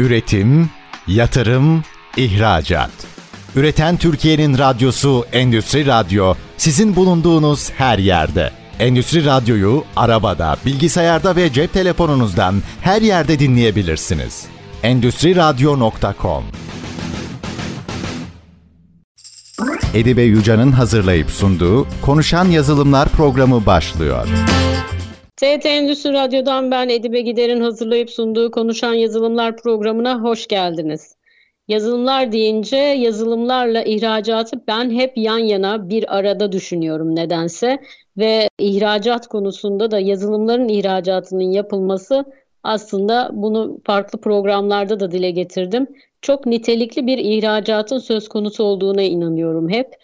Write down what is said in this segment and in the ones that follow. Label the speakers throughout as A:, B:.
A: Üretim, yatırım, ihracat. Üreten Türkiye'nin radyosu Endüstri Radyo sizin bulunduğunuz her yerde. Endüstri Radyo'yu arabada, bilgisayarda ve cep telefonunuzdan her yerde dinleyebilirsiniz. Endüstri Radyo.com Edibe Yuca'nın hazırlayıp sunduğu Konuşan Yazılımlar programı başlıyor.
B: TRT Endüstri Radyo'dan ben Edibe Gider'in hazırlayıp sunduğu Konuşan Yazılımlar programına hoş geldiniz. Yazılımlar deyince yazılımlarla ihracatı ben hep yan yana bir arada düşünüyorum nedense ve ihracat konusunda da yazılımların ihracatının yapılması aslında bunu farklı programlarda da dile getirdim. Çok nitelikli bir ihracatın söz konusu olduğuna inanıyorum hep.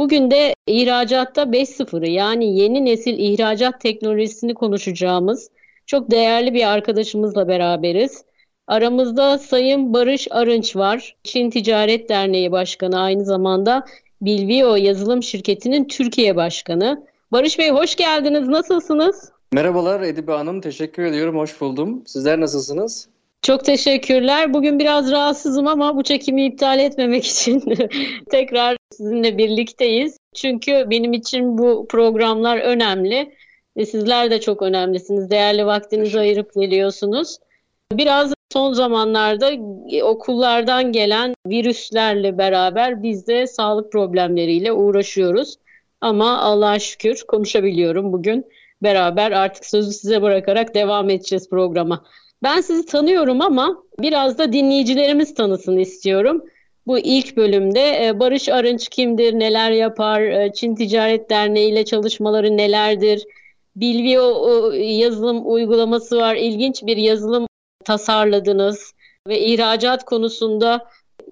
B: Bugün de ihracatta 5.0'ı yani yeni nesil ihracat teknolojisini konuşacağımız çok değerli bir arkadaşımızla beraberiz. Aramızda Sayın Barış Arınç var. Çin Ticaret Derneği Başkanı aynı zamanda Bilvio Yazılım Şirketi'nin Türkiye Başkanı. Barış Bey hoş geldiniz. Nasılsınız?
C: Merhabalar Edibe Hanım. Teşekkür ediyorum. Hoş buldum. Sizler nasılsınız?
B: Çok teşekkürler. Bugün biraz rahatsızım ama bu çekimi iptal etmemek için tekrar sizinle birlikteyiz. Çünkü benim için bu programlar önemli. Ve sizler de çok önemlisiniz. Değerli vaktinizi ayırıp geliyorsunuz. Biraz son zamanlarda okullardan gelen virüslerle beraber biz de sağlık problemleriyle uğraşıyoruz. Ama Allah'a şükür konuşabiliyorum bugün. Beraber artık sözü size bırakarak devam edeceğiz programa. Ben sizi tanıyorum ama biraz da dinleyicilerimiz tanısın istiyorum. Bu ilk bölümde e, Barış Arınç kimdir, neler yapar, e, Çin Ticaret Derneği ile çalışmaları nelerdir, Bilvio yazılım uygulaması var, ilginç bir yazılım tasarladınız ve ihracat konusunda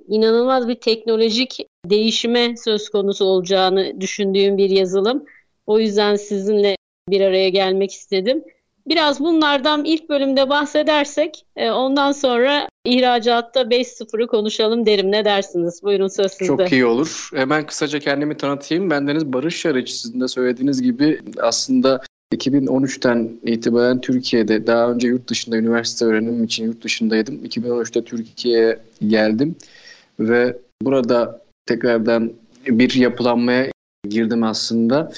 B: inanılmaz bir teknolojik değişime söz konusu olacağını düşündüğüm bir yazılım. O yüzden sizinle bir araya gelmek istedim. Biraz bunlardan ilk bölümde bahsedersek e, ondan sonra ihracatta 5.0'ı konuşalım derim. Ne dersiniz? Buyurun söz sizde.
C: Çok iyi olur. Hemen kısaca kendimi tanıtayım. Bendeniz Barış Yarıç. Sizin de söylediğiniz gibi aslında 2013'ten itibaren Türkiye'de daha önce yurt dışında üniversite öğrenimim için yurt dışındaydım. 2013'te Türkiye'ye geldim ve burada tekrardan bir yapılanmaya girdim aslında.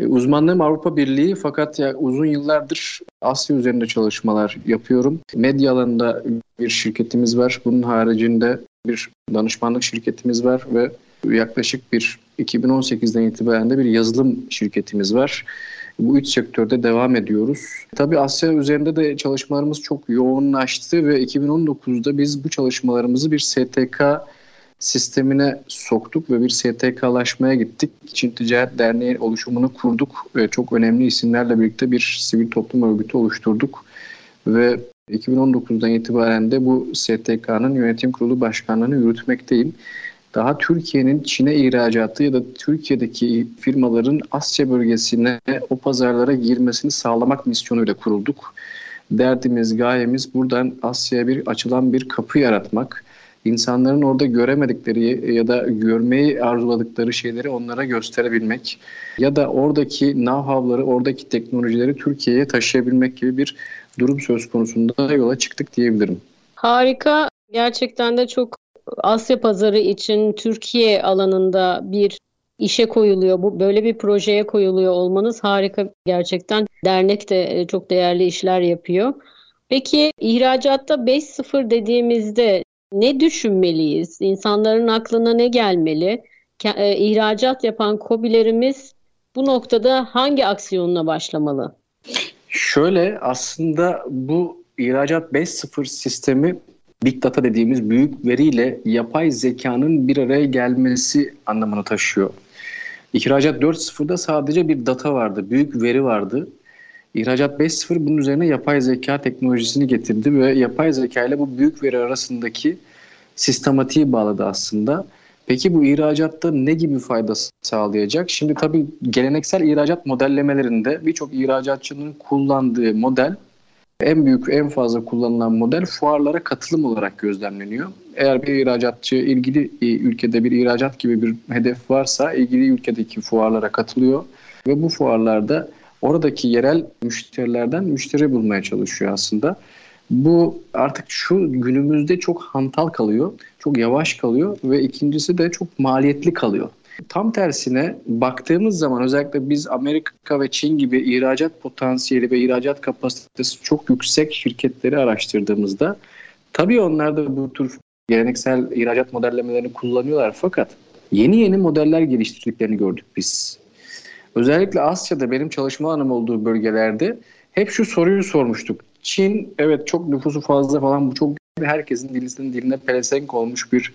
C: E, uzmanlığım Avrupa Birliği fakat ya uzun yıllardır Asya üzerinde çalışmalar yapıyorum. Medya alanında bir şirketimiz var. Bunun haricinde bir danışmanlık şirketimiz var ve yaklaşık bir 2018'den itibaren de bir yazılım şirketimiz var. Bu üç sektörde devam ediyoruz. Tabii Asya üzerinde de çalışmalarımız çok yoğunlaştı ve 2019'da biz bu çalışmalarımızı bir STK sistemine soktuk ve bir STK'laşmaya gittik. Çin Ticaret Derneği oluşumunu kurduk ve çok önemli isimlerle birlikte bir sivil toplum örgütü oluşturduk. Ve 2019'dan itibaren de bu STK'nın yönetim kurulu başkanlığını yürütmekteyim. Daha Türkiye'nin Çin'e ihracatı ya da Türkiye'deki firmaların Asya bölgesine o pazarlara girmesini sağlamak misyonuyla kurulduk. Derdimiz, gayemiz buradan Asya'ya bir açılan bir kapı yaratmak insanların orada göremedikleri ya da görmeyi arzuladıkları şeyleri onlara gösterebilmek ya da oradaki know-how'ları, oradaki teknolojileri Türkiye'ye taşıyabilmek gibi bir durum söz konusunda yola çıktık diyebilirim.
B: Harika. Gerçekten de çok Asya pazarı için Türkiye alanında bir işe koyuluyor. Bu böyle bir projeye koyuluyor olmanız harika gerçekten. Dernek de e, çok değerli işler yapıyor. Peki ihracatta 5.0 dediğimizde ne düşünmeliyiz? İnsanların aklına ne gelmeli? E, ihracat yapan kobilerimiz bu noktada hangi aksiyonuna başlamalı?
C: Şöyle aslında bu ihracat 5.0 sistemi Big Data dediğimiz büyük veriyle yapay zekanın bir araya gelmesi anlamını taşıyor. İhracat 4.0'da sadece bir data vardı, büyük veri vardı. İhracat 5.0 bunun üzerine yapay zeka teknolojisini getirdi ve yapay zeka ile bu büyük veri arasındaki sistematiği bağladı aslında. Peki bu ihracatta ne gibi fayda sağlayacak? Şimdi tabii geleneksel ihracat modellemelerinde birçok ihracatçının kullandığı model en büyük, en fazla kullanılan model fuarlara katılım olarak gözlemleniyor. Eğer bir ihracatçı ilgili ülkede bir ihracat gibi bir hedef varsa ilgili ülkedeki fuarlara katılıyor ve bu fuarlarda oradaki yerel müşterilerden müşteri bulmaya çalışıyor aslında. Bu artık şu günümüzde çok hantal kalıyor, çok yavaş kalıyor ve ikincisi de çok maliyetli kalıyor. Tam tersine baktığımız zaman özellikle biz Amerika ve Çin gibi ihracat potansiyeli ve ihracat kapasitesi çok yüksek şirketleri araştırdığımızda tabii onlar da bu tür geleneksel ihracat modellemelerini kullanıyorlar fakat yeni yeni modeller geliştirdiklerini gördük biz. Özellikle Asya'da benim çalışma alanım olduğu bölgelerde hep şu soruyu sormuştuk. Çin evet çok nüfusu fazla falan bu çok herkesin dilisinin diline pelesenk olmuş bir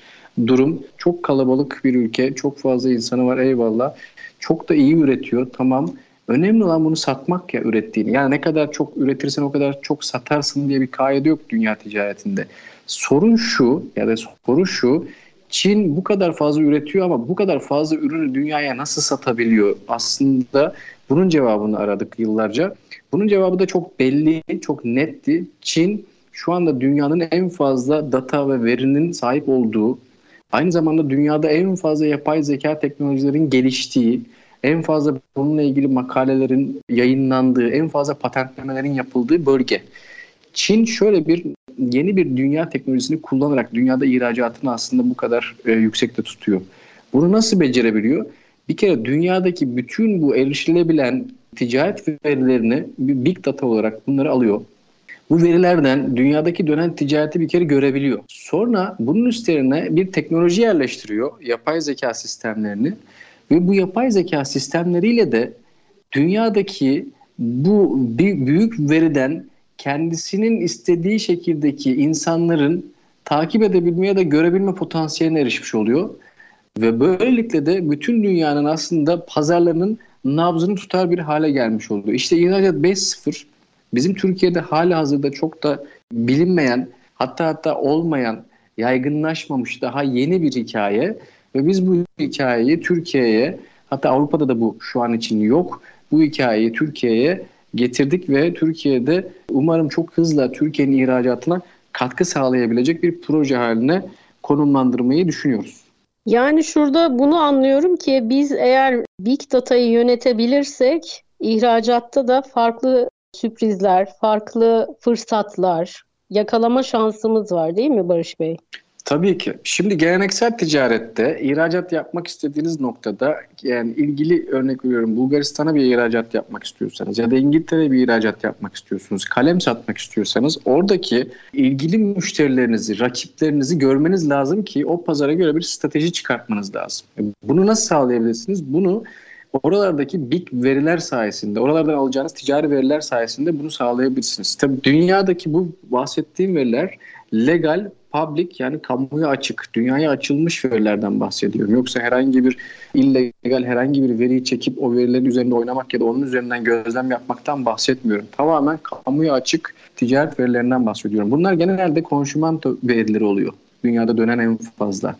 C: durum. Çok kalabalık bir ülke. Çok fazla insanı var eyvallah. Çok da iyi üretiyor tamam. Önemli olan bunu satmak ya ürettiğini. Yani ne kadar çok üretirsen o kadar çok satarsın diye bir kaide yok dünya ticaretinde. Sorun şu ya da soru şu. Çin bu kadar fazla üretiyor ama bu kadar fazla ürünü dünyaya nasıl satabiliyor? Aslında bunun cevabını aradık yıllarca. Bunun cevabı da çok belli, çok netti. Çin şu anda dünyanın en fazla data ve verinin sahip olduğu, aynı zamanda dünyada en fazla yapay zeka teknolojilerin geliştiği, en fazla bununla ilgili makalelerin yayınlandığı, en fazla patentlemelerin yapıldığı bölge. Çin şöyle bir yeni bir dünya teknolojisini kullanarak dünyada ihracatını aslında bu kadar e, yüksekte tutuyor. Bunu nasıl becerebiliyor? Bir kere dünyadaki bütün bu erişilebilen ticaret verilerini bir big data olarak bunları alıyor. Bu verilerden dünyadaki dönen ticareti bir kere görebiliyor. Sonra bunun üstlerine bir teknoloji yerleştiriyor, yapay zeka sistemlerini ve bu yapay zeka sistemleriyle de dünyadaki bu büyük veriden kendisinin istediği şekildeki insanların takip edebilme ya da görebilme potansiyeline erişmiş oluyor. Ve böylelikle de bütün dünyanın aslında pazarlarının nabzını tutar bir hale gelmiş oluyor. İşte ihracat 5.0 bizim Türkiye'de hala hazırda çok da bilinmeyen hatta hatta olmayan yaygınlaşmamış daha yeni bir hikaye ve biz bu hikayeyi Türkiye'ye hatta Avrupa'da da bu şu an için yok. Bu hikayeyi Türkiye'ye getirdik ve Türkiye'de umarım çok hızla Türkiye'nin ihracatına katkı sağlayabilecek bir proje haline konumlandırmayı düşünüyoruz.
B: Yani şurada bunu anlıyorum ki biz eğer Big Data'yı yönetebilirsek ihracatta da farklı sürprizler, farklı fırsatlar yakalama şansımız var değil mi Barış Bey?
C: Tabii ki. Şimdi geleneksel ticarette ihracat yapmak istediğiniz noktada yani ilgili örnek veriyorum Bulgaristan'a bir ihracat yapmak istiyorsanız ya da İngiltere'ye bir ihracat yapmak istiyorsunuz, kalem satmak istiyorsanız oradaki ilgili müşterilerinizi, rakiplerinizi görmeniz lazım ki o pazara göre bir strateji çıkartmanız lazım. Bunu nasıl sağlayabilirsiniz? Bunu oralardaki big veriler sayesinde, oralardan alacağınız ticari veriler sayesinde bunu sağlayabilirsiniz. Tabii dünyadaki bu bahsettiğim veriler legal, public yani kamuya açık, dünyaya açılmış verilerden bahsediyorum. Yoksa herhangi bir illegal herhangi bir veriyi çekip o verilerin üzerinde oynamak ya da onun üzerinden gözlem yapmaktan bahsetmiyorum. Tamamen kamuya açık ticaret verilerinden bahsediyorum. Bunlar genelde konsumanto verileri oluyor. Dünyada dönen en fazla.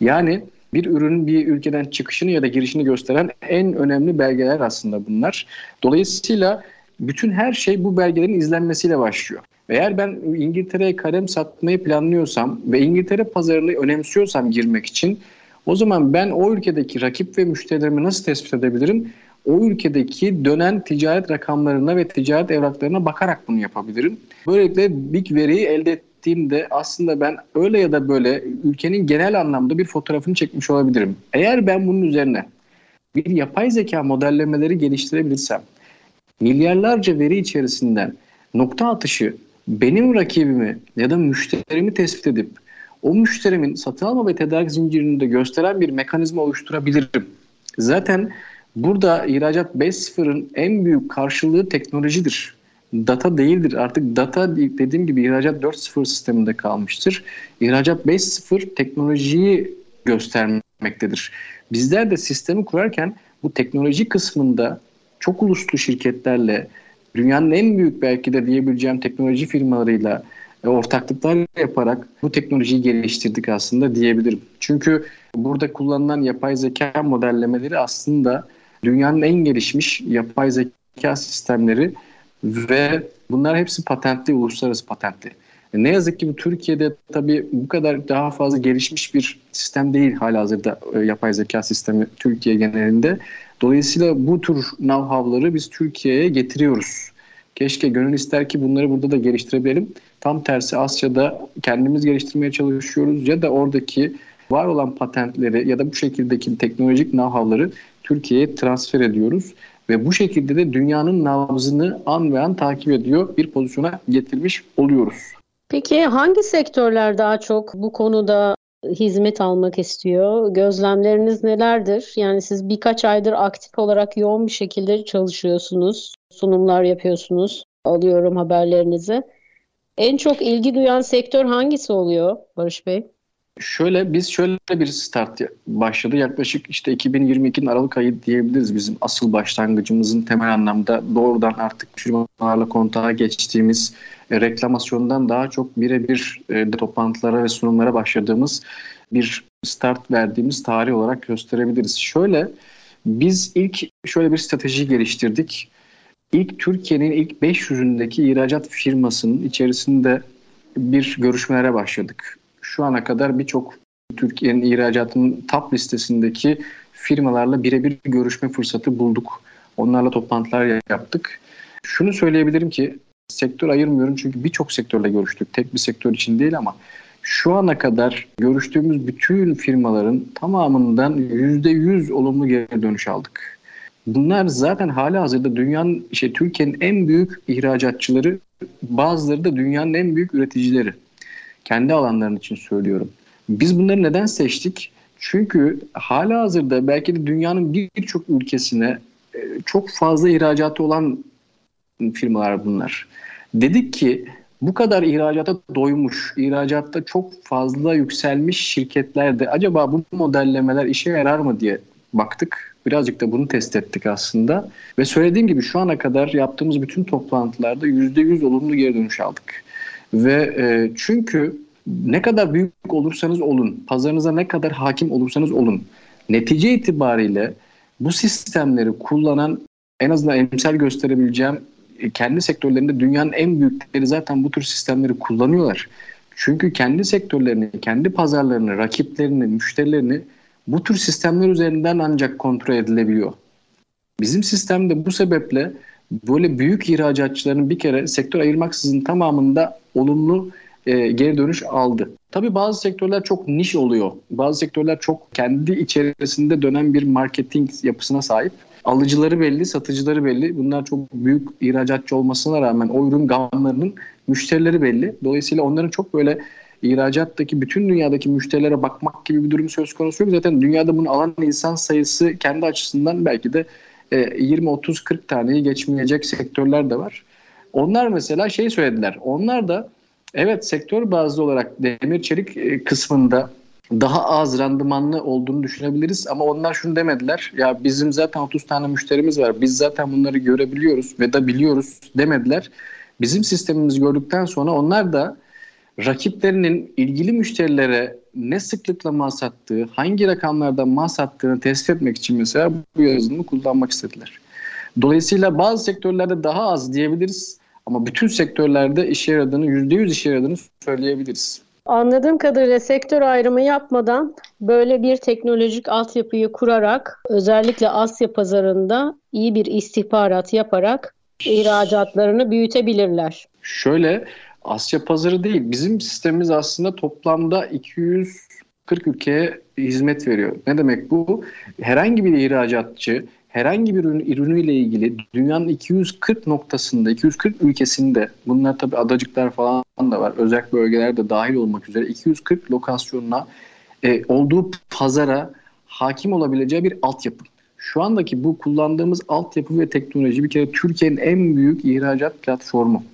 C: Yani bir ürünün bir ülkeden çıkışını ya da girişini gösteren en önemli belgeler aslında bunlar. Dolayısıyla bütün her şey bu belgelerin izlenmesiyle başlıyor. Eğer ben İngiltere'ye kalem satmayı planlıyorsam ve İngiltere pazarını önemsiyorsam girmek için o zaman ben o ülkedeki rakip ve müşterilerimi nasıl tespit edebilirim? O ülkedeki dönen ticaret rakamlarına ve ticaret evraklarına bakarak bunu yapabilirim. Böylelikle big veriyi elde ettiğimde aslında ben öyle ya da böyle ülkenin genel anlamda bir fotoğrafını çekmiş olabilirim. Eğer ben bunun üzerine bir yapay zeka modellemeleri geliştirebilirsem, milyarlarca veri içerisinden nokta atışı benim rakibimi ya da müşterimi tespit edip o müşterimin satın alma ve tedarik zincirini de gösteren bir mekanizma oluşturabilirim. Zaten burada ihracat 5.0'ın en büyük karşılığı teknolojidir. Data değildir. Artık data dediğim gibi ihracat 4.0 sisteminde kalmıştır. İhracat 5.0 teknolojiyi göstermektedir. Bizler de sistemi kurarken bu teknoloji kısmında çok uluslu şirketlerle, dünyanın en büyük belki de diyebileceğim teknoloji firmalarıyla e, ortaklıklar yaparak bu teknolojiyi geliştirdik aslında diyebilirim. Çünkü burada kullanılan yapay zeka modellemeleri aslında dünyanın en gelişmiş yapay zeka sistemleri ve bunlar hepsi patentli, uluslararası patentli. E, ne yazık ki bu Türkiye'de tabii bu kadar daha fazla gelişmiş bir sistem değil halihazırda e, yapay zeka sistemi Türkiye genelinde. Dolayısıyla bu tür know-how'ları biz Türkiye'ye getiriyoruz. Keşke gönül ister ki bunları burada da geliştirebilelim. Tam tersi Asya'da kendimiz geliştirmeye çalışıyoruz ya da oradaki var olan patentleri ya da bu şekildeki teknolojik know-how'ları Türkiye'ye transfer ediyoruz ve bu şekilde de dünyanın nabzını an ve an takip ediyor bir pozisyona getirmiş oluyoruz.
B: Peki hangi sektörler daha çok bu konuda hizmet almak istiyor? Gözlemleriniz nelerdir? Yani siz birkaç aydır aktif olarak yoğun bir şekilde çalışıyorsunuz, sunumlar yapıyorsunuz. Alıyorum haberlerinizi. En çok ilgi duyan sektör hangisi oluyor Barış Bey?
C: Şöyle biz şöyle bir start başladı. Yaklaşık işte 2022'nin Aralık ayı diyebiliriz bizim asıl başlangıcımızın temel anlamda doğrudan artık firmalarla kontağa geçtiğimiz reklamasyondan daha çok birebir e, toplantılara ve sunumlara başladığımız bir start verdiğimiz tarih olarak gösterebiliriz. Şöyle biz ilk şöyle bir strateji geliştirdik. İlk Türkiye'nin ilk 500'ündeki ihracat firmasının içerisinde bir görüşmelere başladık şu ana kadar birçok Türkiye'nin ihracatının top listesindeki firmalarla birebir görüşme fırsatı bulduk. Onlarla toplantılar yaptık. Şunu söyleyebilirim ki sektör ayırmıyorum çünkü birçok sektörle görüştük. Tek bir sektör için değil ama şu ana kadar görüştüğümüz bütün firmaların tamamından %100 olumlu geri dönüş aldık. Bunlar zaten hala hazırda dünyanın, işte Türkiye'nin en büyük ihracatçıları, bazıları da dünyanın en büyük üreticileri. Kendi alanların için söylüyorum. Biz bunları neden seçtik? Çünkü hala hazırda belki de dünyanın birçok ülkesine e, çok fazla ihracatı olan firmalar bunlar. Dedik ki bu kadar ihracata doymuş, ihracatta çok fazla yükselmiş şirketlerde acaba bu modellemeler işe yarar mı diye baktık. Birazcık da bunu test ettik aslında. Ve söylediğim gibi şu ana kadar yaptığımız bütün toplantılarda %100 olumlu geri dönüş aldık. Ve e, çünkü ne kadar büyük olursanız olun, pazarınıza ne kadar hakim olursanız olun, netice itibariyle bu sistemleri kullanan en azından emsal gösterebileceğim kendi sektörlerinde dünyanın en büyükleri zaten bu tür sistemleri kullanıyorlar. Çünkü kendi sektörlerini, kendi pazarlarını, rakiplerini, müşterilerini bu tür sistemler üzerinden ancak kontrol edilebiliyor. Bizim sistemde bu sebeple böyle büyük ihracatçıların bir kere sektör ayırmaksızın tamamında olumlu e, geri dönüş aldı. Tabii bazı sektörler çok niş oluyor. Bazı sektörler çok kendi içerisinde dönen bir marketing yapısına sahip. Alıcıları belli, satıcıları belli. Bunlar çok büyük ihracatçı olmasına rağmen o ürün gamlarının müşterileri belli. Dolayısıyla onların çok böyle ihracattaki bütün dünyadaki müşterilere bakmak gibi bir durum söz konusu yok. Zaten dünyada bunu alan insan sayısı kendi açısından belki de 20, 30, 40 taneyi geçmeyecek sektörler de var. Onlar mesela şey söylediler. Onlar da evet sektör bazlı olarak demir çelik e, kısmında daha az randımanlı olduğunu düşünebiliriz ama onlar şunu demediler. Ya bizim zaten 30 tane müşterimiz var. Biz zaten bunları görebiliyoruz ve da biliyoruz demediler. Bizim sistemimizi gördükten sonra onlar da rakiplerinin ilgili müşterilere ne sıklıkla mal sattığı, hangi rakamlarda mal sattığını tespit etmek için mesela bu yazılımı kullanmak istediler. Dolayısıyla bazı sektörlerde daha az diyebiliriz ama bütün sektörlerde işe yaradığını, %100 işe yaradığını söyleyebiliriz.
B: Anladığım kadarıyla sektör ayrımı yapmadan böyle bir teknolojik altyapıyı kurarak özellikle Asya pazarında iyi bir istihbarat yaparak ihracatlarını büyütebilirler.
C: Şöyle Asya pazarı değil. Bizim sistemimiz aslında toplamda 240 ülkeye hizmet veriyor. Ne demek bu? Herhangi bir ihracatçı herhangi bir ürün, ürünüyle ilgili dünyanın 240 noktasında, 240 ülkesinde bunlar tabi adacıklar falan da var. Özel bölgeler de dahil olmak üzere 240 lokasyonuna e, olduğu pazara hakim olabileceği bir altyapı. Şu andaki bu kullandığımız altyapı ve teknoloji bir kere Türkiye'nin en büyük ihracat platformu.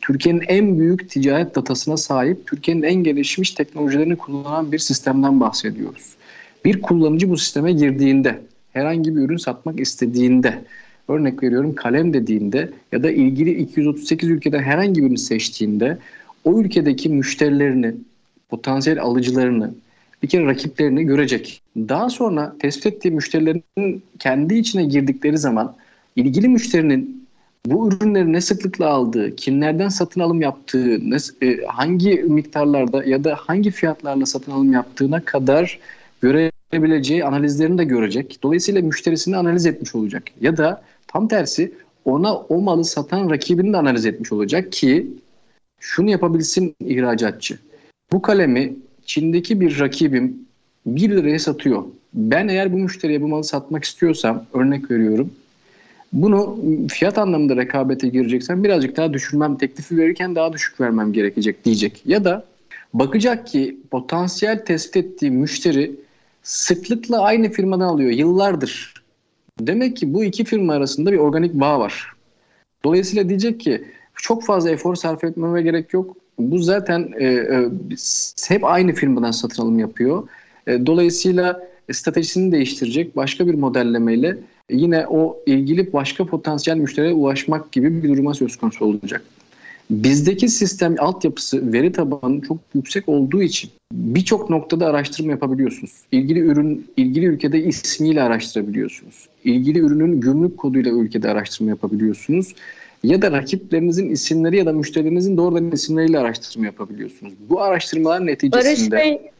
C: Türkiye'nin en büyük ticaret datasına sahip, Türkiye'nin en gelişmiş teknolojilerini kullanan bir sistemden bahsediyoruz. Bir kullanıcı bu sisteme girdiğinde, herhangi bir ürün satmak istediğinde, örnek veriyorum kalem dediğinde ya da ilgili 238 ülkeden herhangi birini seçtiğinde o ülkedeki müşterilerini, potansiyel alıcılarını, bir kere rakiplerini görecek. Daha sonra tespit ettiği müşterilerin kendi içine girdikleri zaman ilgili müşterinin bu ürünleri ne sıklıkla aldığı, kimlerden satın alım yaptığı, e, hangi miktarlarda ya da hangi fiyatlarla satın alım yaptığına kadar görebileceği analizlerini de görecek. Dolayısıyla müşterisini analiz etmiş olacak. Ya da tam tersi ona o malı satan rakibini de analiz etmiş olacak ki şunu yapabilsin ihracatçı. Bu kalemi Çin'deki bir rakibim 1 liraya satıyor. Ben eğer bu müşteriye bu malı satmak istiyorsam örnek veriyorum. Bunu fiyat anlamında rekabete gireceksem birazcık daha düşürmem, teklifi verirken daha düşük vermem gerekecek diyecek. Ya da bakacak ki potansiyel tespit ettiği müşteri sıklıkla aynı firmadan alıyor yıllardır. Demek ki bu iki firma arasında bir organik bağ var. Dolayısıyla diyecek ki çok fazla efor sarf etmeme gerek yok. Bu zaten e, e, hep aynı firmadan satın alım yapıyor. E, dolayısıyla stratejisini değiştirecek başka bir modellemeyle yine o ilgili başka potansiyel müşteriye ulaşmak gibi bir duruma söz konusu olacak. Bizdeki sistem altyapısı veri tabanı çok yüksek olduğu için birçok noktada araştırma yapabiliyorsunuz. İlgili ürün ilgili ülkede ismiyle araştırabiliyorsunuz. İlgili ürünün gümrük koduyla ülkede araştırma yapabiliyorsunuz. Ya da rakiplerinizin isimleri ya da müşterilerinizin doğrudan isimleriyle araştırma yapabiliyorsunuz. Bu araştırmalar neticesinde... Barış Bey,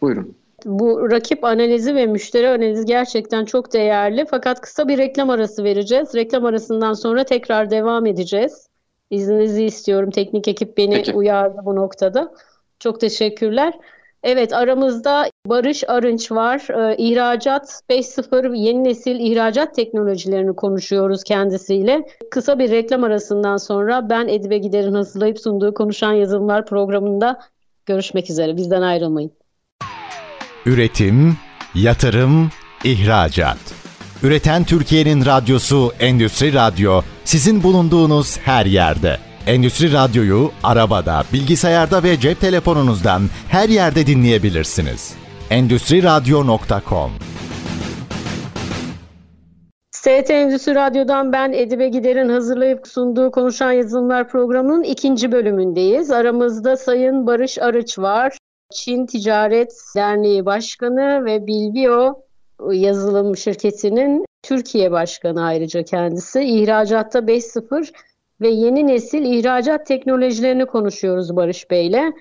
C: buyurun.
B: Bu rakip analizi ve müşteri analizi gerçekten çok değerli. Fakat kısa bir reklam arası vereceğiz. Reklam arasından sonra tekrar devam edeceğiz. İzninizi istiyorum. Teknik ekip beni Peki. uyardı bu noktada. Çok teşekkürler. Evet aramızda Barış Arınç var. Ee, ihracat 5.0 yeni nesil ihracat teknolojilerini konuşuyoruz kendisiyle. Kısa bir reklam arasından sonra ben Edibe Gider'in hazırlayıp sunduğu Konuşan Yazılımlar programında görüşmek üzere. Bizden ayrılmayın.
A: Üretim, yatırım, ihracat. Üreten Türkiye'nin radyosu Endüstri Radyo sizin bulunduğunuz her yerde. Endüstri Radyo'yu arabada, bilgisayarda ve cep telefonunuzdan her yerde dinleyebilirsiniz. Endüstri Radyo.com
B: ST Endüstri Radyo'dan ben Edibe Gider'in hazırlayıp sunduğu Konuşan Yazılımlar programının ikinci bölümündeyiz. Aramızda Sayın Barış Arıç var. Çin Ticaret Derneği Başkanı ve Bilbio yazılım şirketinin Türkiye Başkanı ayrıca kendisi. İhracatta 5.0 ve yeni nesil ihracat teknolojilerini konuşuyoruz Barış Bey'le.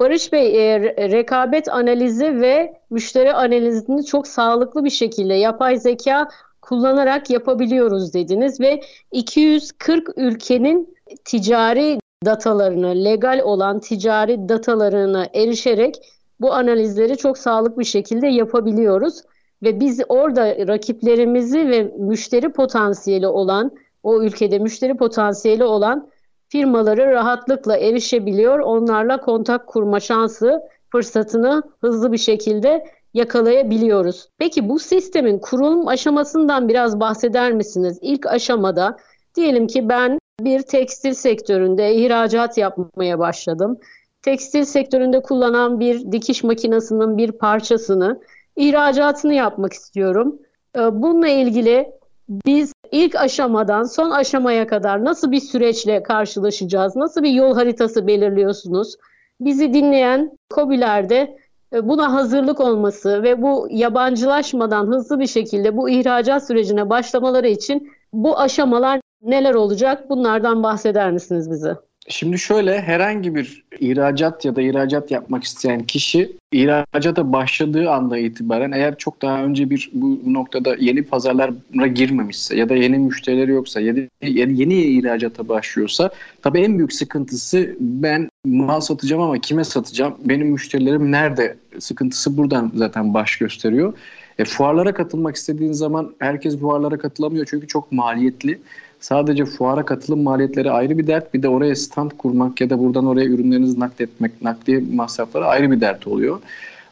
B: Barış Bey, e, rekabet analizi ve müşteri analizini çok sağlıklı bir şekilde yapay zeka kullanarak yapabiliyoruz dediniz ve 240 ülkenin ticari datalarını, legal olan ticari datalarına erişerek bu analizleri çok sağlıklı bir şekilde yapabiliyoruz. Ve biz orada rakiplerimizi ve müşteri potansiyeli olan, o ülkede müşteri potansiyeli olan firmaları rahatlıkla erişebiliyor. Onlarla kontak kurma şansı, fırsatını hızlı bir şekilde yakalayabiliyoruz. Peki bu sistemin kurulum aşamasından biraz bahseder misiniz? İlk aşamada diyelim ki ben bir tekstil sektöründe ihracat yapmaya başladım. Tekstil sektöründe kullanan bir dikiş makinesinin bir parçasını ihracatını yapmak istiyorum. Ee, bununla ilgili biz ilk aşamadan son aşamaya kadar nasıl bir süreçle karşılaşacağız? Nasıl bir yol haritası belirliyorsunuz? Bizi dinleyen COBİ'lerde e, buna hazırlık olması ve bu yabancılaşmadan hızlı bir şekilde bu ihracat sürecine başlamaları için bu aşamalar neler olacak? Bunlardan bahseder misiniz bize?
C: Şimdi şöyle herhangi bir ihracat ya da ihracat yapmak isteyen kişi ihracata başladığı anda itibaren eğer çok daha önce bir bu noktada yeni pazarlara girmemişse ya da yeni müşterileri yoksa da yeni ihracata başlıyorsa tabii en büyük sıkıntısı ben mal satacağım ama kime satacağım? Benim müşterilerim nerede? Sıkıntısı buradan zaten baş gösteriyor. E, fuarlara katılmak istediğin zaman herkes fuarlara katılamıyor çünkü çok maliyetli. Sadece fuara katılım maliyetleri ayrı bir dert. Bir de oraya stand kurmak ya da buradan oraya ürünlerinizi nakletmek, nakliye masrafları ayrı bir dert oluyor.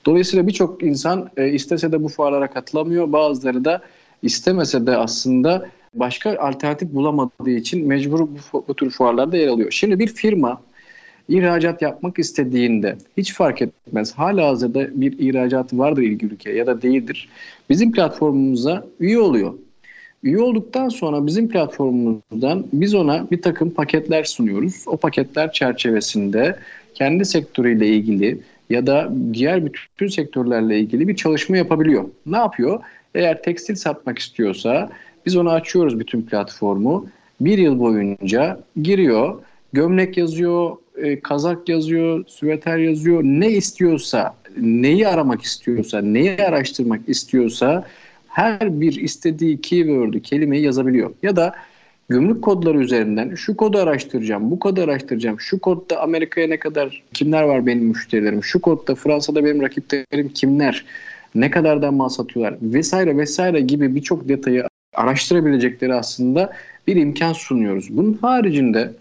C: Dolayısıyla birçok insan e, istese de bu fuarlara katılamıyor. Bazıları da istemese de aslında başka alternatif bulamadığı için mecbur bu, bu tür fuarlarda yer alıyor. Şimdi bir firma ihracat yapmak istediğinde hiç fark etmez. Hala hazırda bir ihracatı vardır ilgili ülkeye ya da değildir. Bizim platformumuza üye oluyor. Üye olduktan sonra bizim platformumuzdan biz ona bir takım paketler sunuyoruz. O paketler çerçevesinde kendi sektörüyle ilgili ya da diğer bütün sektörlerle ilgili bir çalışma yapabiliyor. Ne yapıyor? Eğer tekstil satmak istiyorsa biz onu açıyoruz bütün platformu. Bir yıl boyunca giriyor, gömlek yazıyor, e, kazak yazıyor, süveter yazıyor. Ne istiyorsa, neyi aramak istiyorsa, neyi araştırmak istiyorsa her bir istediği keyword'ü, kelimeyi yazabiliyor. Ya da gümrük kodları üzerinden şu kodu araştıracağım, bu kodu araştıracağım. Şu kodda Amerika'ya ne kadar kimler var benim müşterilerim? Şu kodda Fransa'da benim rakiplerim kimler? Ne kadardan mal satıyorlar? Vesaire vesaire gibi birçok detayı araştırabilecekleri aslında bir imkan sunuyoruz. Bunun haricinde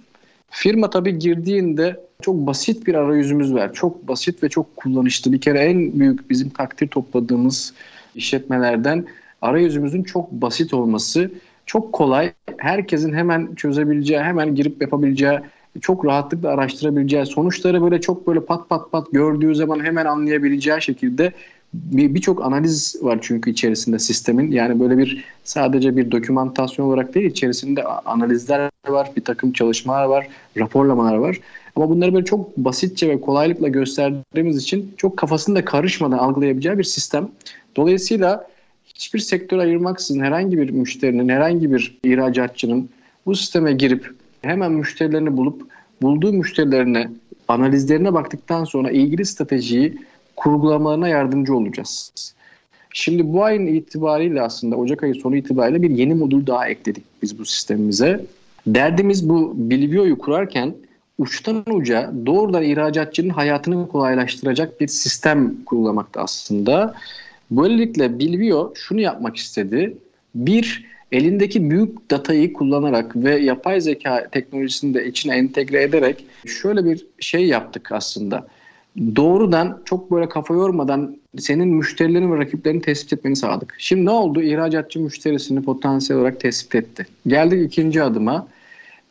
C: firma tabii girdiğinde çok basit bir arayüzümüz var. Çok basit ve çok kullanışlı. Bir kere en büyük bizim takdir topladığımız işletmelerden arayüzümüzün çok basit olması çok kolay. Herkesin hemen çözebileceği, hemen girip yapabileceği, çok rahatlıkla araştırabileceği, sonuçları böyle çok böyle pat pat pat gördüğü zaman hemen anlayabileceği şekilde birçok bir analiz var çünkü içerisinde sistemin. Yani böyle bir sadece bir dokümantasyon olarak değil içerisinde analizler var, bir takım çalışmalar var, raporlamalar var. Ama bunları böyle çok basitçe ve kolaylıkla gösterdiğimiz için çok kafasında karışmadan algılayabileceği bir sistem. Dolayısıyla hiçbir sektör ayırmaksızın herhangi bir müşterinin, herhangi bir ihracatçının bu sisteme girip hemen müşterilerini bulup bulduğu müşterilerine analizlerine baktıktan sonra ilgili stratejiyi kurgulamalarına yardımcı olacağız. Şimdi bu ayın itibariyle aslında Ocak ayı sonu itibariyle bir yeni modül daha ekledik biz bu sistemimize. Derdimiz bu Bilvio'yu kurarken uçtan uca doğrudan ihracatçının hayatını kolaylaştıracak bir sistem kurulamakta aslında. Böylelikle Bilvio şunu yapmak istedi. Bir, elindeki büyük datayı kullanarak ve yapay zeka teknolojisini de içine entegre ederek şöyle bir şey yaptık aslında. Doğrudan çok böyle kafa yormadan senin müşterilerin ve rakiplerini tespit etmeni sağladık. Şimdi ne oldu? İhracatçı müşterisini potansiyel olarak tespit etti. Geldik ikinci adıma.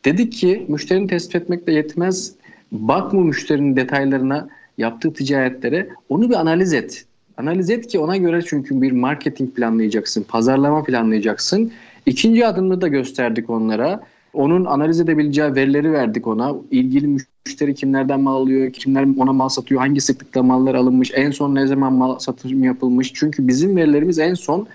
C: Dedik ki müşterini tespit etmekle yetmez. Bakma müşterinin detaylarına, yaptığı ticaretlere onu bir analiz et. Analiz et ki ona göre çünkü bir marketing planlayacaksın, pazarlama planlayacaksın. İkinci adımını da gösterdik onlara. Onun analiz edebileceği verileri verdik ona. İlgili müşteri kimlerden mal alıyor, kimler ona mal satıyor, hangi sıklıkta mallar alınmış, en son ne zaman mal satım yapılmış. Çünkü bizim verilerimiz en son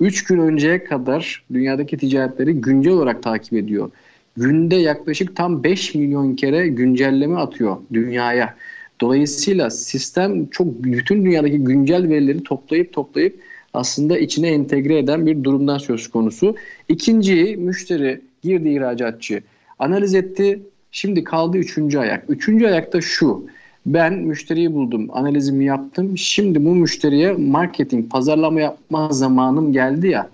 C: 3 gün önceye kadar dünyadaki ticaretleri güncel olarak takip ediyor. Günde yaklaşık tam 5 milyon kere güncelleme atıyor dünyaya. Dolayısıyla sistem çok bütün dünyadaki güncel verileri toplayıp toplayıp aslında içine entegre eden bir durumdan söz konusu. İkinci müşteri girdi ihracatçı analiz etti. Şimdi kaldı üçüncü ayak. Üçüncü ayakta şu. Ben müşteriyi buldum, analizimi yaptım. Şimdi bu müşteriye marketing, pazarlama yapma zamanım geldi ya.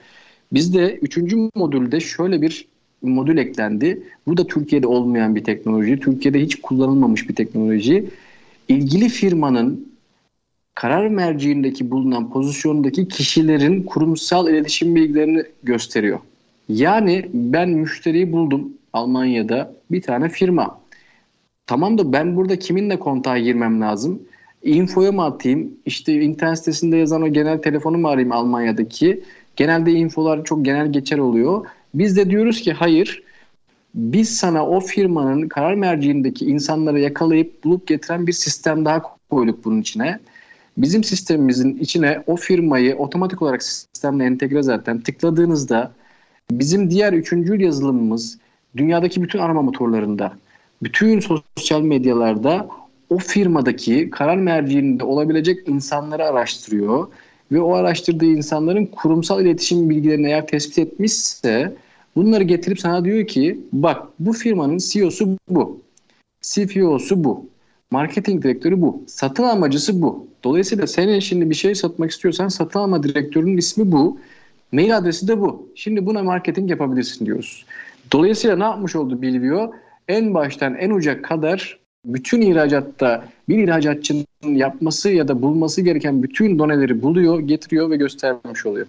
C: Bizde üçüncü modülde şöyle bir modül eklendi. Bu da Türkiye'de olmayan bir teknoloji. Türkiye'de hiç kullanılmamış bir teknoloji ilgili firmanın karar merciindeki bulunan pozisyondaki kişilerin kurumsal iletişim bilgilerini gösteriyor. Yani ben müşteriyi buldum Almanya'da bir tane firma. Tamam da ben burada kiminle kontağa girmem lazım? Infoya mı atayım? İşte internet sitesinde yazan o genel telefonu mu arayayım Almanya'daki? Genelde infolar çok genel geçer oluyor. Biz de diyoruz ki hayır biz sana o firmanın karar merciindeki insanları yakalayıp bulup getiren bir sistem daha koyduk bunun içine. Bizim sistemimizin içine o firmayı otomatik olarak sistemle entegre zaten tıkladığınızda bizim diğer üçüncü yazılımımız dünyadaki bütün arama motorlarında, bütün sosyal medyalarda o firmadaki karar merciinde olabilecek insanları araştırıyor ve o araştırdığı insanların kurumsal iletişim bilgilerini eğer tespit etmişse Bunları getirip sana diyor ki bak bu firmanın CEO'su bu. CFO'su bu. Marketing direktörü bu. Satın amacısı bu. Dolayısıyla senin şimdi bir şey satmak istiyorsan satın alma direktörünün ismi bu. Mail adresi de bu. Şimdi buna marketing yapabilirsin diyoruz. Dolayısıyla ne yapmış oldu Bilvio? En baştan en uca kadar bütün ihracatta bir ihracatçının yapması ya da bulması gereken bütün doneleri buluyor, getiriyor ve göstermiş oluyor.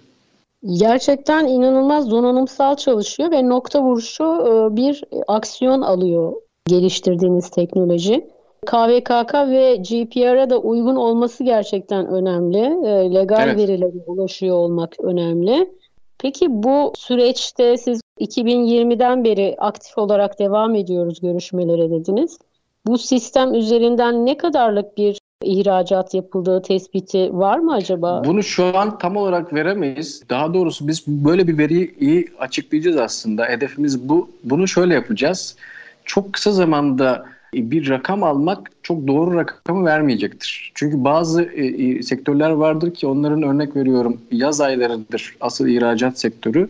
B: Gerçekten inanılmaz donanımsal çalışıyor ve nokta vuruşu e, bir aksiyon alıyor geliştirdiğiniz teknoloji. KVKK ve GPR'a da uygun olması gerçekten önemli. E, legal evet. verilere ulaşıyor olmak önemli. Peki bu süreçte siz 2020'den beri aktif olarak devam ediyoruz görüşmelere dediniz. Bu sistem üzerinden ne kadarlık bir ihracat yapıldığı tespiti var mı acaba?
C: Bunu şu an tam olarak veremeyiz. Daha doğrusu biz böyle bir veriyi iyi açıklayacağız aslında. Hedefimiz bu. Bunu şöyle yapacağız. Çok kısa zamanda bir rakam almak çok doğru rakamı vermeyecektir. Çünkü bazı e, e, sektörler vardır ki onların örnek veriyorum yaz aylarıdır asıl ihracat sektörü.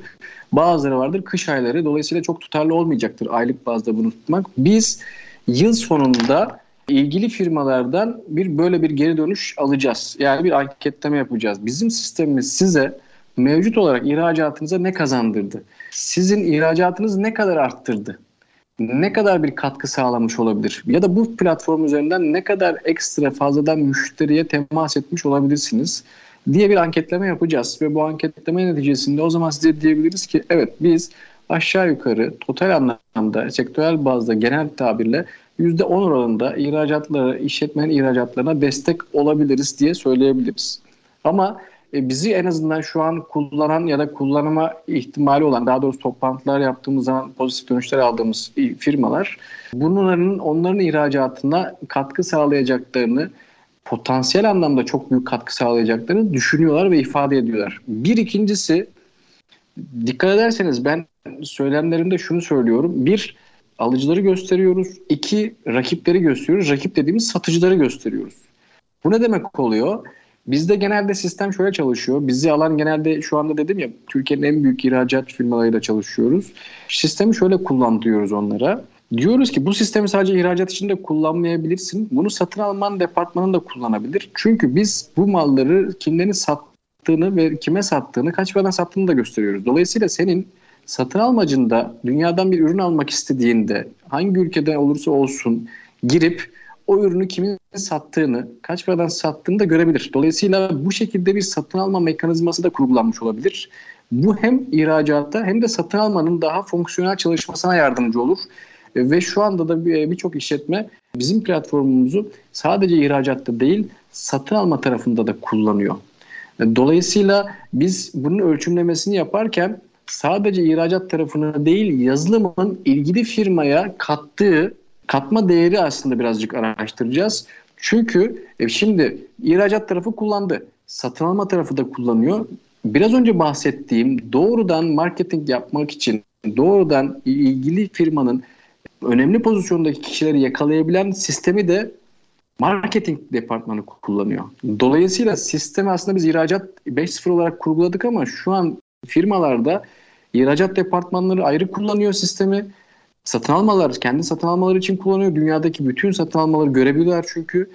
C: Bazıları vardır kış ayları. Dolayısıyla çok tutarlı olmayacaktır aylık bazda bunu tutmak. Biz yıl sonunda ilgili firmalardan bir böyle bir geri dönüş alacağız. Yani bir anketleme yapacağız. Bizim sistemimiz size mevcut olarak ihracatınıza ne kazandırdı? Sizin ihracatınız ne kadar arttırdı? Ne kadar bir katkı sağlamış olabilir? Ya da bu platform üzerinden ne kadar ekstra fazladan müşteriye temas etmiş olabilirsiniz? diye bir anketleme yapacağız ve bu anketleme neticesinde o zaman size diyebiliriz ki evet biz aşağı yukarı total anlamda sektörel bazda genel tabirle %10 oranında ihracatlara, işletmenin ihracatlarına destek olabiliriz diye söyleyebiliriz. Ama e, bizi en azından şu an kullanan ya da kullanıma ihtimali olan daha doğrusu toplantılar yaptığımız zaman pozitif dönüşler aldığımız firmalar bunların onların ihracatına katkı sağlayacaklarını potansiyel anlamda çok büyük katkı sağlayacaklarını düşünüyorlar ve ifade ediyorlar. Bir ikincisi dikkat ederseniz ben söylemlerimde şunu söylüyorum. Bir, alıcıları gösteriyoruz. İki, rakipleri gösteriyoruz. Rakip dediğimiz satıcıları gösteriyoruz. Bu ne demek oluyor? Bizde genelde sistem şöyle çalışıyor. Bizi alan genelde şu anda dedim ya Türkiye'nin en büyük ihracat firmalarıyla çalışıyoruz. Sistemi şöyle kullandırıyoruz onlara. Diyoruz ki bu sistemi sadece ihracat için de kullanmayabilirsin. Bunu satın alman departmanın da kullanabilir. Çünkü biz bu malları kimlerin sattığını ve kime sattığını, kaç paradan sattığını da gösteriyoruz. Dolayısıyla senin satın almacında dünyadan bir ürün almak istediğinde hangi ülkede olursa olsun girip o ürünü kimin sattığını, kaç paradan sattığını da görebilir. Dolayısıyla bu şekilde bir satın alma mekanizması da kurgulanmış olabilir. Bu hem ihracatta hem de satın almanın daha fonksiyonel çalışmasına yardımcı olur. Ve şu anda da birçok işletme bizim platformumuzu sadece ihracatta değil satın alma tarafında da kullanıyor. Dolayısıyla biz bunun ölçümlemesini yaparken sadece ihracat tarafını değil yazılımın ilgili firmaya kattığı katma değeri aslında birazcık araştıracağız. Çünkü e, şimdi ihracat tarafı kullandı. Satın alma tarafı da kullanıyor. Biraz önce bahsettiğim doğrudan marketing yapmak için doğrudan ilgili firmanın önemli pozisyondaki kişileri yakalayabilen sistemi de marketing departmanı kullanıyor. Dolayısıyla sistemi aslında biz ihracat 5.0 olarak kurguladık ama şu an firmalarda ihracat departmanları ayrı kullanıyor sistemi. Satın almalar, kendi satın almaları için kullanıyor. Dünyadaki bütün satın almaları görebiliyorlar çünkü.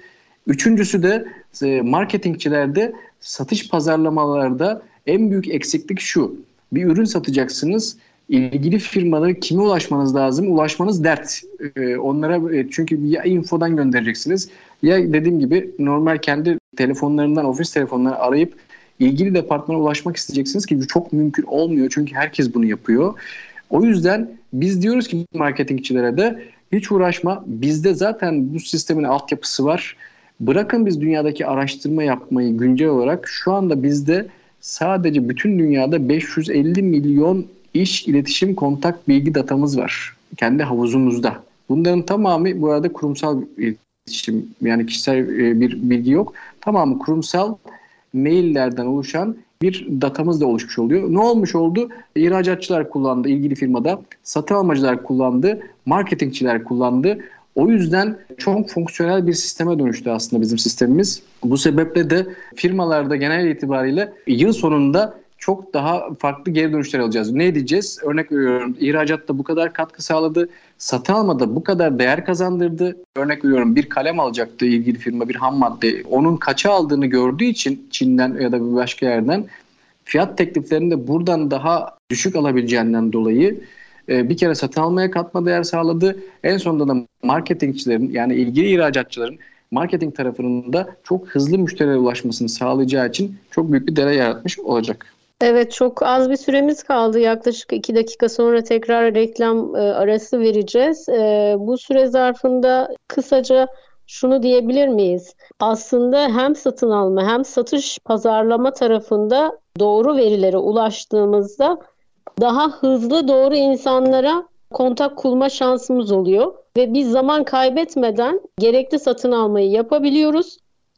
C: Üçüncüsü de e, marketingçilerde satış pazarlamalarda en büyük eksiklik şu. Bir ürün satacaksınız ilgili firmalara kime ulaşmanız lazım? Ulaşmanız dert. Ee, onlara e, çünkü ya infodan göndereceksiniz ya dediğim gibi normal kendi telefonlarından, ofis telefonlarından arayıp ilgili departmana ulaşmak isteyeceksiniz ki bu çok mümkün olmuyor çünkü herkes bunu yapıyor. O yüzden biz diyoruz ki marketingçilere de hiç uğraşma. Bizde zaten bu sistemin altyapısı var. Bırakın biz dünyadaki araştırma yapmayı güncel olarak şu anda bizde sadece bütün dünyada 550 milyon iş, iletişim, kontak bilgi datamız var. Kendi havuzumuzda. Bunların tamamı bu arada kurumsal iletişim yani kişisel e, bir bilgi yok. Tamamı kurumsal maillerden oluşan bir datamız da oluşmuş oluyor. Ne olmuş oldu? İhracatçılar kullandı ilgili firmada, satın almacılar kullandı, marketingçiler kullandı. O yüzden çok fonksiyonel bir sisteme dönüştü aslında bizim sistemimiz. Bu sebeple de firmalarda genel itibariyle yıl sonunda çok daha farklı geri dönüşler alacağız. Ne diyeceğiz? Örnek veriyorum ihracatta bu kadar katkı sağladı. Satın almada bu kadar değer kazandırdı. Örnek veriyorum bir kalem alacaktı ilgili firma bir ham madde. Onun kaça aldığını gördüğü için Çin'den ya da bir başka yerden fiyat tekliflerini de buradan daha düşük alabileceğinden dolayı e, bir kere satın almaya katma değer sağladı. En sonunda da marketingçilerin yani ilgili ihracatçıların marketing tarafının da çok hızlı müşterilere ulaşmasını sağlayacağı için çok büyük bir değer yaratmış olacak.
B: Evet çok az bir süremiz kaldı. Yaklaşık iki dakika sonra tekrar reklam e, arası vereceğiz. E, bu süre zarfında kısaca şunu diyebilir miyiz? Aslında hem satın alma hem satış pazarlama tarafında doğru verilere ulaştığımızda daha hızlı doğru insanlara kontak kurma şansımız oluyor ve biz zaman kaybetmeden gerekli satın almayı yapabiliyoruz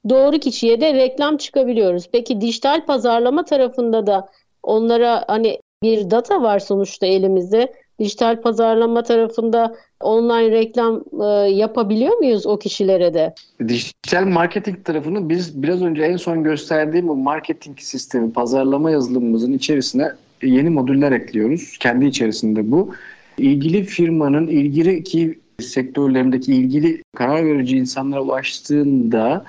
B: doğru kişiye de reklam çıkabiliyoruz. Peki dijital pazarlama tarafında da onlara hani bir data var sonuçta elimizde. dijital pazarlama tarafında online reklam e, yapabiliyor muyuz o kişilere de?
C: Dijital marketing tarafını biz biraz önce en son gösterdiğim bu marketing sistemi, pazarlama yazılımımızın içerisine yeni modüller ekliyoruz. Kendi içerisinde bu. İlgili firmanın ilgili ki sektörlerindeki ilgili karar verici insanlara ulaştığında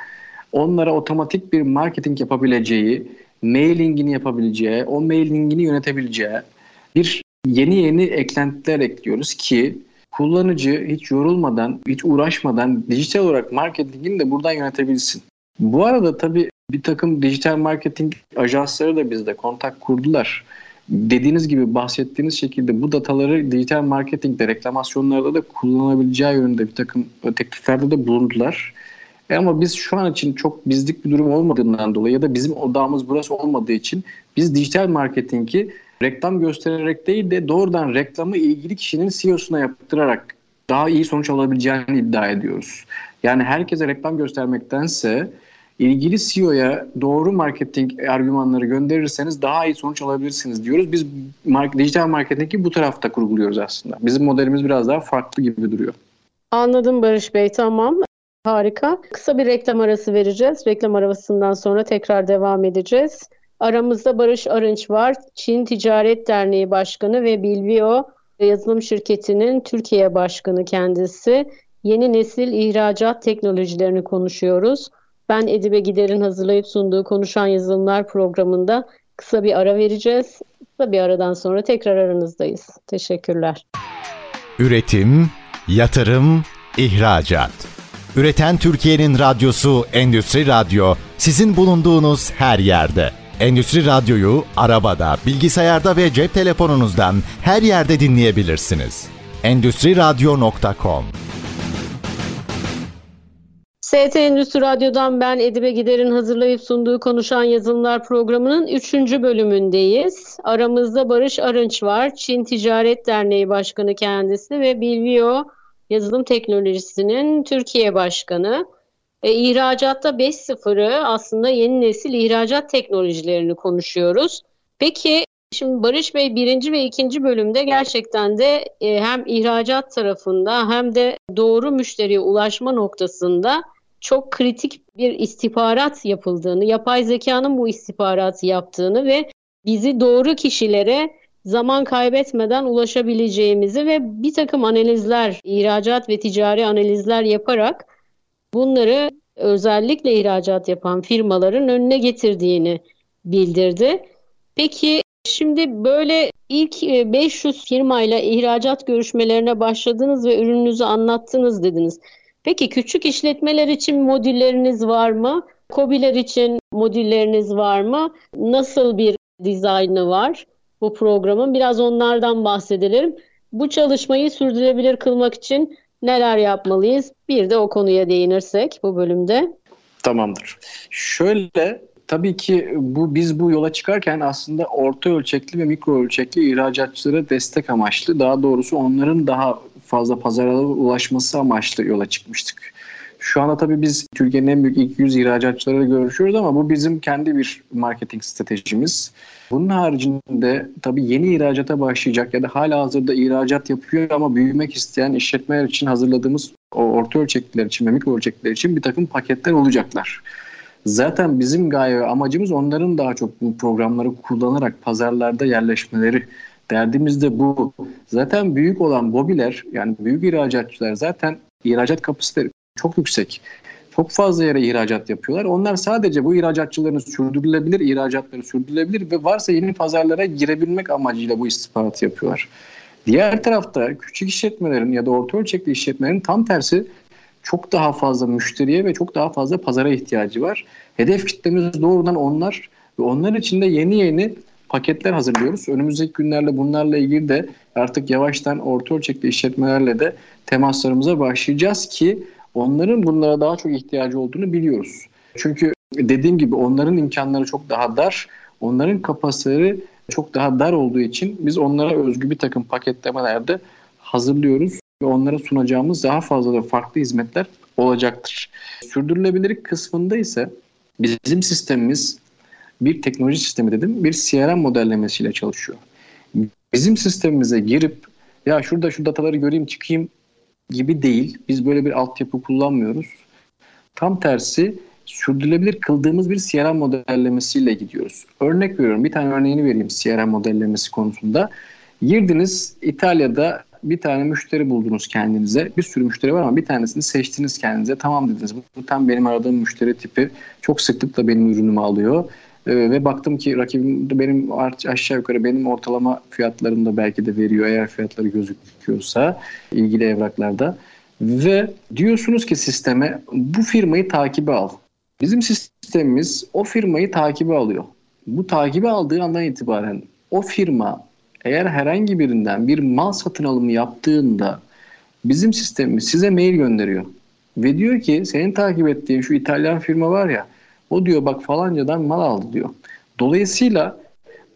C: onlara otomatik bir marketing yapabileceği, mailingini yapabileceği, o mailingini yönetebileceği bir yeni yeni eklentiler ekliyoruz ki kullanıcı hiç yorulmadan, hiç uğraşmadan dijital olarak marketingini de buradan yönetebilsin. Bu arada tabii bir takım dijital marketing ajansları da bizde kontak kurdular. Dediğiniz gibi bahsettiğiniz şekilde bu dataları dijital marketingde, reklamasyonlarda da kullanabileceği yönünde bir takım tekliflerde de bulundular. E ama biz şu an için çok bizlik bir durum olmadığından dolayı ya da bizim odağımız burası olmadığı için biz dijital marketingi reklam göstererek değil de doğrudan reklamı ilgili kişinin CEO'suna yaptırarak daha iyi sonuç alabileceğini iddia ediyoruz. Yani herkese reklam göstermektense ilgili CEO'ya doğru marketing argümanları gönderirseniz daha iyi sonuç alabilirsiniz diyoruz. Biz mark dijital marketingi bu tarafta kurguluyoruz aslında. Bizim modelimiz biraz daha farklı gibi duruyor.
B: Anladım Barış Bey tamam. Harika. Kısa bir reklam arası vereceğiz. Reklam arasından sonra tekrar devam edeceğiz. Aramızda Barış Arınç var. Çin Ticaret Derneği Başkanı ve Bilvio yazılım şirketinin Türkiye Başkanı kendisi. Yeni nesil ihracat teknolojilerini konuşuyoruz. Ben Edibe Gider'in hazırlayıp sunduğu Konuşan Yazılımlar programında kısa bir ara vereceğiz. Kısa bir aradan sonra tekrar aranızdayız. Teşekkürler.
A: Üretim, yatırım, ihracat. Üreten Türkiye'nin radyosu Endüstri Radyo sizin bulunduğunuz her yerde. Endüstri Radyo'yu arabada, bilgisayarda ve cep telefonunuzdan her yerde dinleyebilirsiniz. Endüstri Radyo.com
B: ST Endüstri Radyo'dan ben Edibe Gider'in hazırlayıp sunduğu Konuşan Yazılımlar programının 3. bölümündeyiz. Aramızda Barış Arınç var. Çin Ticaret Derneği Başkanı kendisi ve Bilvio Yazılım Teknolojisi'nin Türkiye Başkanı. E, ihracatta 5.0'ı aslında yeni nesil ihracat teknolojilerini konuşuyoruz. Peki şimdi Barış Bey birinci ve ikinci bölümde gerçekten de e, hem ihracat tarafında hem de doğru müşteriye ulaşma noktasında çok kritik bir istihbarat yapıldığını, yapay zekanın bu istihbaratı yaptığını ve bizi doğru kişilere zaman kaybetmeden ulaşabileceğimizi ve bir takım analizler, ihracat ve ticari analizler yaparak bunları özellikle ihracat yapan firmaların önüne getirdiğini bildirdi. Peki şimdi böyle ilk 500 e, firmayla ihracat görüşmelerine başladınız ve ürününüzü anlattınız dediniz. Peki küçük işletmeler için modülleriniz var mı? Kobiler için modülleriniz var mı? Nasıl bir dizaynı var bu programın? Biraz onlardan bahsedelim. Bu çalışmayı sürdürülebilir kılmak için neler yapmalıyız? Bir de o konuya değinirsek bu bölümde.
C: Tamamdır. Şöyle tabii ki bu biz bu yola çıkarken aslında orta ölçekli ve mikro ölçekli ihracatçılara destek amaçlı daha doğrusu onların daha fazla pazara ulaşması amaçlı yola çıkmıştık. Şu anda tabii biz Türkiye'nin en büyük ilk 100 ihracatçılarıyla görüşüyoruz ama bu bizim kendi bir marketing stratejimiz. Bunun haricinde tabii yeni ihracata başlayacak ya da hala hazırda ihracat yapıyor ama büyümek isteyen işletmeler için hazırladığımız o orta ölçekliler için ve mikro ölçekliler için bir takım paketler olacaklar. Zaten bizim gaye ve amacımız onların daha çok bu programları kullanarak pazarlarda yerleşmeleri. Derdimiz de bu. Zaten büyük olan bobiler yani büyük ihracatçılar zaten ihracat kapasiteleri çok yüksek. Çok fazla yere ihracat yapıyorlar. Onlar sadece bu ihracatçıların sürdürülebilir ihracatları sürdürülebilir ve varsa yeni pazarlara girebilmek amacıyla bu istihbaratı yapıyorlar. Diğer tarafta küçük işletmelerin ya da orta ölçekli işletmelerin tam tersi çok daha fazla müşteriye ve çok daha fazla pazara ihtiyacı var. Hedef kitlemiz doğrudan onlar ve onlar için de yeni yeni paketler hazırlıyoruz. Önümüzdeki günlerle bunlarla ilgili de artık yavaştan orta ölçekli işletmelerle de temaslarımıza başlayacağız ki onların bunlara daha çok ihtiyacı olduğunu biliyoruz. Çünkü dediğim gibi onların imkanları çok daha dar, onların kapasiteleri çok daha dar olduğu için biz onlara özgü bir takım paketlemelerde hazırlıyoruz ve onlara sunacağımız daha fazla da farklı hizmetler olacaktır. Sürdürülebilirlik kısmında ise bizim sistemimiz bir teknoloji sistemi dedim, bir CRM modellemesiyle çalışıyor. Bizim sistemimize girip ya şurada şu dataları göreyim çıkayım gibi değil. Biz böyle bir altyapı kullanmıyoruz. Tam tersi sürdürülebilir kıldığımız bir CRM modellemesiyle gidiyoruz. Örnek veriyorum. Bir tane örneğini vereyim CRM modellemesi konusunda. Girdiniz İtalya'da bir tane müşteri buldunuz kendinize. Bir sürü müşteri var ama bir tanesini seçtiniz kendinize. Tamam dediniz. Bu tam benim aradığım müşteri tipi. Çok sıklıkla benim ürünümü alıyor. Ee, ve baktım ki rakibim de benim aşağı yukarı benim ortalama fiyatlarımda belki de veriyor eğer fiyatları gözüküyorsa ilgili evraklarda. Ve diyorsunuz ki sisteme bu firmayı takibe al. Bizim sistemimiz o firmayı takibe alıyor. Bu takibe aldığı andan itibaren o firma eğer herhangi birinden bir mal satın alımı yaptığında bizim sistemimiz size mail gönderiyor. Ve diyor ki senin takip ettiğin şu İtalyan firma var ya o diyor bak falancadan mal aldı diyor. Dolayısıyla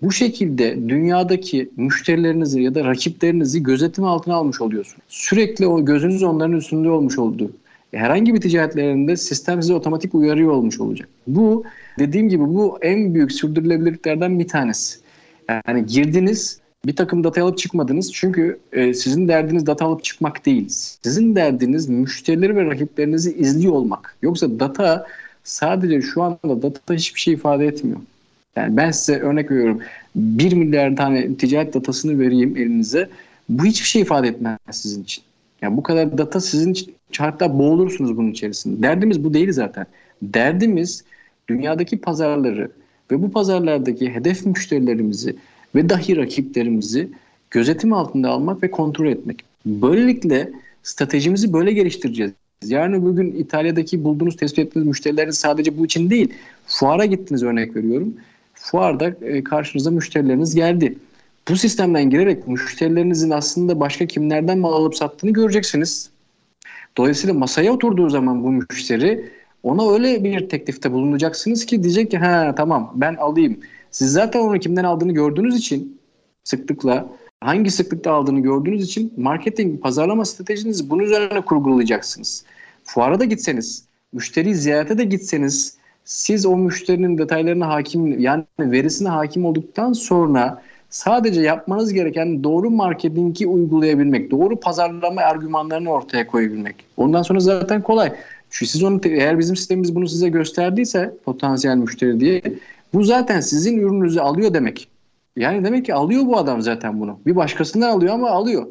C: bu şekilde dünyadaki müşterilerinizi ya da rakiplerinizi gözetim altına almış oluyorsun. Sürekli o gözünüz onların üstünde olmuş oldu. Herhangi bir ticaretlerinde sistem size otomatik uyarıyor olmuş olacak. Bu dediğim gibi bu en büyük sürdürülebilirliklerden bir tanesi. Yani girdiniz bir takım data alıp çıkmadınız. Çünkü e, sizin derdiniz data alıp çıkmak değil. Sizin derdiniz müşterileri ve rakiplerinizi izliyor olmak. Yoksa data sadece şu anda data hiçbir şey ifade etmiyor. Yani ben size örnek veriyorum. 1 milyar tane ticaret datasını vereyim elinize. Bu hiçbir şey ifade etmez sizin için. Yani bu kadar data sizin için hatta boğulursunuz bunun içerisinde. Derdimiz bu değil zaten. Derdimiz dünyadaki pazarları ve bu pazarlardaki hedef müşterilerimizi ve dahi rakiplerimizi gözetim altında almak ve kontrol etmek. Böylelikle stratejimizi böyle geliştireceğiz. Yarın bugün İtalya'daki bulduğunuz, tespit ettiğiniz müşterilerin sadece bu için değil. Fuara gittiniz örnek veriyorum. Fuarda e, karşınıza müşterileriniz geldi. Bu sistemden girerek müşterilerinizin aslında başka kimlerden mal alıp sattığını göreceksiniz. Dolayısıyla masaya oturduğu zaman bu müşteri ona öyle bir teklifte bulunacaksınız ki diyecek ki ha tamam ben alayım. Siz zaten onu kimden aldığını gördüğünüz için sıklıkla hangi sıklıkta aldığını gördüğünüz için marketing, pazarlama stratejinizi bunun üzerine kurgulayacaksınız. Fuara da gitseniz, müşteri ziyarete de gitseniz siz o müşterinin detaylarına hakim yani verisine hakim olduktan sonra sadece yapmanız gereken doğru marketingi uygulayabilmek, doğru pazarlama argümanlarını ortaya koyabilmek. Ondan sonra zaten kolay. Çünkü siz onu eğer bizim sistemimiz bunu size gösterdiyse potansiyel müşteri diye bu zaten sizin ürününüzü alıyor demek. Yani demek ki alıyor bu adam zaten bunu. Bir başkasından alıyor ama alıyor.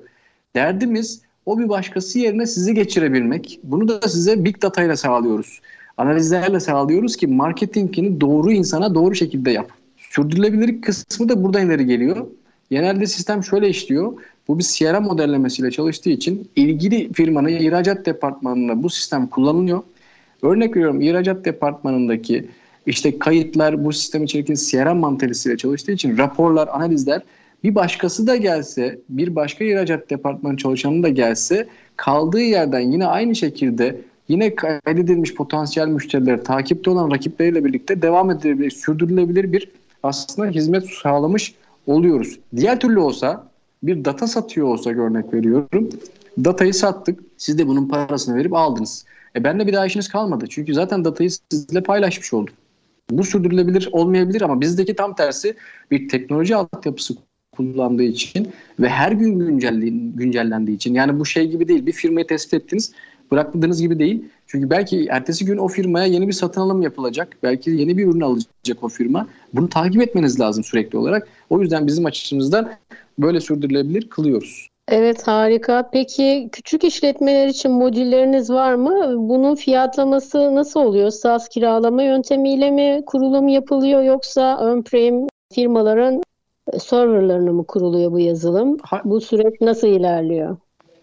C: Derdimiz o bir başkası yerine sizi geçirebilmek. Bunu da size big data ile sağlıyoruz. Analizlerle sağlıyoruz ki marketingini doğru insana doğru şekilde yap. Sürdürülebilirlik kısmı da buradan ileri geliyor. Genelde sistem şöyle işliyor. Bu bir CRM modellemesiyle çalıştığı için ilgili firmanın ihracat departmanında bu sistem kullanılıyor. Örnek veriyorum ihracat departmanındaki işte kayıtlar bu sistem içerisinde CRM mantalitesiyle çalıştığı için raporlar, analizler bir başkası da gelse, bir başka ihracat departmanı çalışanı da gelse kaldığı yerden yine aynı şekilde yine kaydedilmiş potansiyel müşterileri takipte olan rakipleriyle birlikte devam edilebilir, sürdürülebilir bir aslında hizmet sağlamış oluyoruz. Diğer türlü olsa bir data satıyor olsa örnek veriyorum. Datayı sattık. Siz de bunun parasını verip aldınız. E benle bir daha işiniz kalmadı. Çünkü zaten datayı sizle paylaşmış oldum. Bu sürdürülebilir olmayabilir ama bizdeki tam tersi bir teknoloji altyapısı kullandığı için ve her gün güncellendiği için yani bu şey gibi değil bir firmayı tespit ettiniz bıraktığınız gibi değil. Çünkü belki ertesi gün o firmaya yeni bir satın alım yapılacak. Belki yeni bir ürün alacak o firma. Bunu takip etmeniz lazım sürekli olarak. O yüzden bizim açımızdan böyle sürdürülebilir kılıyoruz.
B: Evet harika. Peki küçük işletmeler için modülleriniz var mı? Bunun fiyatlaması nasıl oluyor? SaaS kiralama yöntemiyle mi kurulum yapılıyor yoksa on-prem firmaların serverlarına mı kuruluyor bu yazılım? Bu süreç nasıl ilerliyor?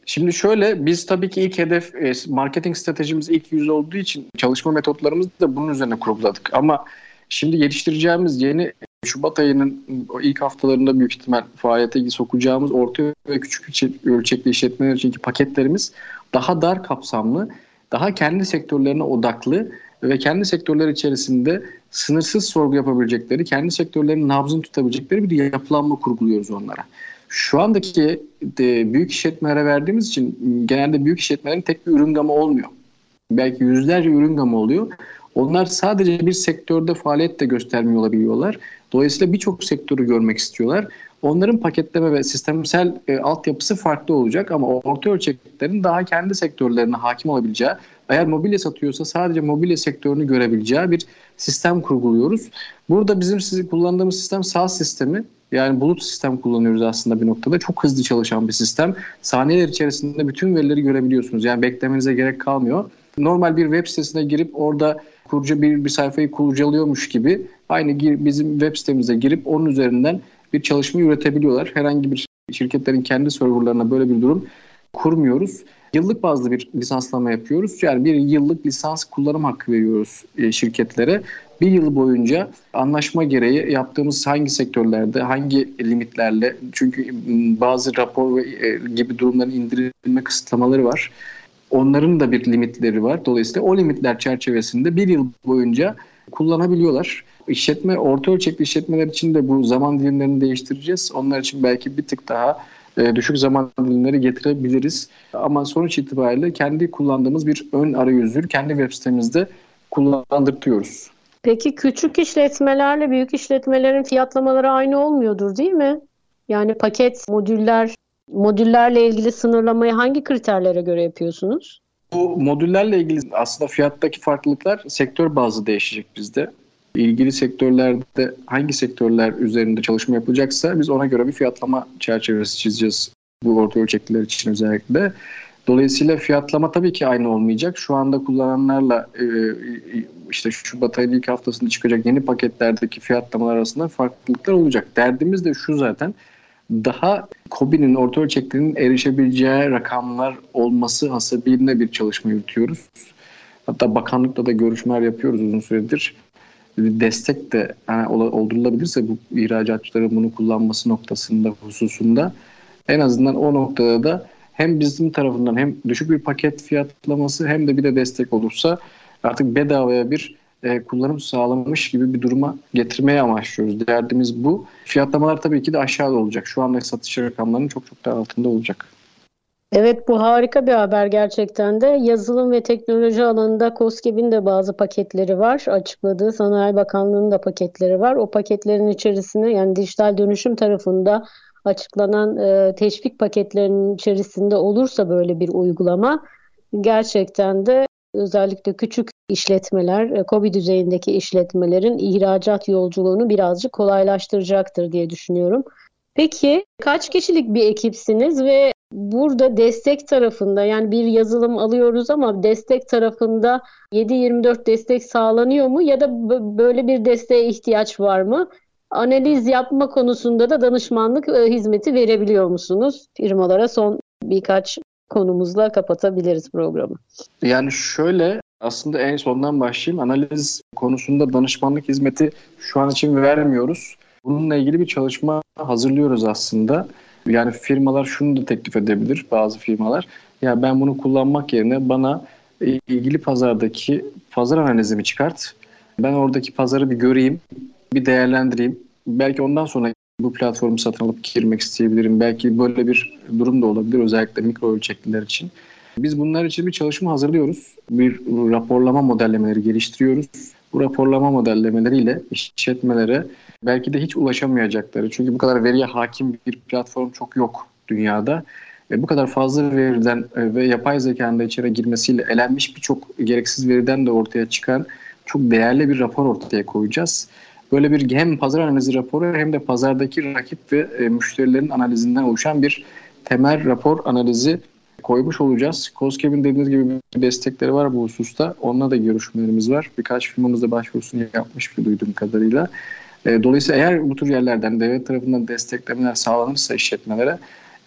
C: Şimdi şöyle biz tabii ki ilk hedef e, marketing stratejimiz ilk yüz olduğu için çalışma metotlarımızı da bunun üzerine kurguladık. Ama şimdi geliştireceğimiz yeni Şubat ayının ilk haftalarında büyük ihtimal faaliyete sokacağımız orta ve küçük ölçekli işletmeler için paketlerimiz daha dar kapsamlı, daha kendi sektörlerine odaklı ve kendi sektörler içerisinde sınırsız sorgu yapabilecekleri, kendi sektörlerinin nabzını tutabilecekleri bir yapılanma kurguluyoruz onlara. Şu andaki de büyük işletmelere verdiğimiz için genelde büyük işletmelerin tek bir ürün gamı olmuyor. Belki yüzlerce ürün gamı oluyor. Onlar sadece bir sektörde faaliyet de göstermiyor olabiliyorlar. Dolayısıyla birçok sektörü görmek istiyorlar. Onların paketleme ve sistemsel e, altyapısı farklı olacak ama orta ölçeklerin daha kendi sektörlerine hakim olabileceği, eğer mobilya satıyorsa sadece mobilya sektörünü görebileceği bir sistem kurguluyoruz. Burada bizim sizi kullandığımız sistem SaaS sistemi. Yani bulut sistem kullanıyoruz aslında bir noktada. Çok hızlı çalışan bir sistem. Saniyeler içerisinde bütün verileri görebiliyorsunuz. Yani beklemenize gerek kalmıyor. Normal bir web sitesine girip orada kurca bir, bir sayfayı kurcalıyormuş gibi aynı bizim web sitemize girip onun üzerinden bir çalışma üretebiliyorlar. Herhangi bir şirketlerin kendi serverlarına böyle bir durum kurmuyoruz. Yıllık bazlı bir lisanslama yapıyoruz. Yani bir yıllık lisans kullanım hakkı veriyoruz e, şirketlere. Bir yıl boyunca anlaşma gereği yaptığımız hangi sektörlerde, hangi limitlerle çünkü bazı rapor e, gibi durumların indirilme kısıtlamaları var. Onların da bir limitleri var. Dolayısıyla o limitler çerçevesinde bir yıl boyunca kullanabiliyorlar. İşletme, orta ölçekli işletmeler için de bu zaman dilimlerini değiştireceğiz. Onlar için belki bir tık daha e, düşük zaman dilimleri getirebiliriz. Ama sonuç itibariyle kendi kullandığımız bir ön arayüzü kendi web sitemizde kullandırtıyoruz.
B: Peki küçük işletmelerle büyük işletmelerin fiyatlamaları aynı olmuyordur değil mi? Yani paket, modüller, modüllerle ilgili sınırlamayı hangi kriterlere göre yapıyorsunuz?
C: Bu modüllerle ilgili aslında fiyattaki farklılıklar sektör bazı değişecek bizde. İlgili sektörlerde hangi sektörler üzerinde çalışma yapılacaksa biz ona göre bir fiyatlama çerçevesi çizeceğiz bu orta ölçekliler için özellikle. Dolayısıyla fiyatlama tabii ki aynı olmayacak. Şu anda kullananlarla e, işte Şubat ayının ilk haftasında çıkacak yeni paketlerdeki fiyatlamalar arasında farklılıklar olacak. Derdimiz de şu zaten daha COBİ'nin orta ölçeklerinin erişebileceği rakamlar olması hasebiyle bir çalışma yürütüyoruz. Hatta bakanlıkla da görüşmeler yapıyoruz uzun süredir. Destek de yani oldurulabilirse bu ihracatçıların bunu kullanması noktasında hususunda en azından o noktada da hem bizim tarafından hem düşük bir paket fiyatlaması hem de bir de destek olursa artık bedavaya bir e, kullanım sağlamış gibi bir duruma getirmeye amaçlıyoruz. Derdimiz bu. Fiyatlamalar tabii ki de aşağıda olacak. Şu anda satış rakamlarının çok çok daha altında olacak.
B: Evet bu harika bir haber gerçekten de. Yazılım ve teknoloji alanında COSGAP'in de bazı paketleri var. Açıkladığı Sanayi Bakanlığı'nın da paketleri var. O paketlerin içerisine yani dijital dönüşüm tarafında açıklanan e, teşvik paketlerinin içerisinde olursa böyle bir uygulama gerçekten de özellikle küçük işletmeler, COBİ e, düzeyindeki işletmelerin ihracat yolculuğunu birazcık kolaylaştıracaktır diye düşünüyorum. Peki kaç kişilik bir ekipsiniz ve burada destek tarafında yani bir yazılım alıyoruz ama destek tarafında 7-24 destek sağlanıyor mu ya da böyle bir desteğe ihtiyaç var mı? Analiz yapma konusunda da danışmanlık e, hizmeti verebiliyor musunuz? Firmalara son birkaç konumuzla kapatabiliriz programı.
C: Yani şöyle aslında en sondan başlayayım. Analiz konusunda danışmanlık hizmeti şu an için vermiyoruz. Bununla ilgili bir çalışma hazırlıyoruz aslında. Yani firmalar şunu da teklif edebilir bazı firmalar. Ya ben bunu kullanmak yerine bana ilgili pazardaki pazar analizimi çıkart. Ben oradaki pazarı bir göreyim, bir değerlendireyim. Belki ondan sonra bu platformu satın alıp girmek isteyebilirim. Belki böyle bir durum da olabilir özellikle mikro ölçekliler için. Biz bunlar için bir çalışma hazırlıyoruz. Bir raporlama modellemeleri geliştiriyoruz. Bu raporlama modellemeleriyle işletmelere belki de hiç ulaşamayacakları çünkü bu kadar veriye hakim bir platform çok yok dünyada. Ve bu kadar fazla veriden e, ve yapay zekanın da içeri girmesiyle elenmiş birçok gereksiz veriden de ortaya çıkan çok değerli bir rapor ortaya koyacağız. Böyle bir hem pazar analizi raporu hem de pazardaki rakip ve e, müşterilerin analizinden oluşan bir temel rapor analizi koymuş olacağız. COSGAP'in dediğiniz gibi bir destekleri var bu hususta. Onunla da görüşmelerimiz var. Birkaç firmamız da başvurusunu yapmış bir duyduğum kadarıyla. E, dolayısıyla eğer bu tür yerlerden devlet tarafından desteklemeler sağlanırsa işletmelere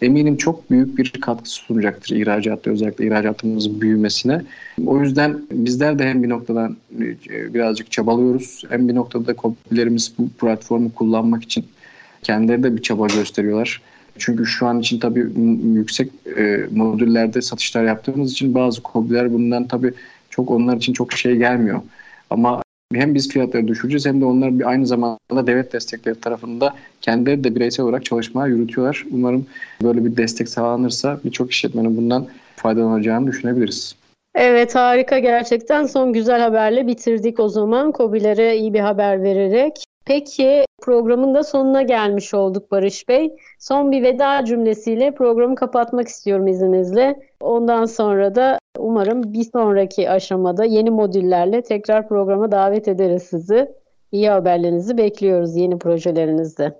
C: eminim çok büyük bir katkı sunacaktır ihracatta özellikle ihracatımızın büyümesine. O yüzden bizler de hem bir noktadan e, birazcık çabalıyoruz hem bir noktada kopilerimiz bu platformu kullanmak için kendileri de bir çaba gösteriyorlar. Çünkü şu an için tabii yüksek e, modüllerde satışlar yaptığımız için bazı kobiler bundan tabii çok onlar için çok şey gelmiyor. Ama hem biz fiyatları düşüreceğiz hem de onlar aynı zamanda devlet destekleri tarafında kendileri de bireysel olarak çalışmalar yürütüyorlar. Umarım böyle bir destek sağlanırsa birçok işletmenin bundan faydalanacağını düşünebiliriz.
B: Evet harika gerçekten son güzel haberle bitirdik o zaman. COBİ'lere iyi bir haber vererek Peki programın da sonuna gelmiş olduk Barış Bey. Son bir veda cümlesiyle programı kapatmak istiyorum izninizle. Ondan sonra da umarım bir sonraki aşamada yeni modüllerle tekrar programa davet ederiz sizi. İyi haberlerinizi bekliyoruz yeni projelerinizde.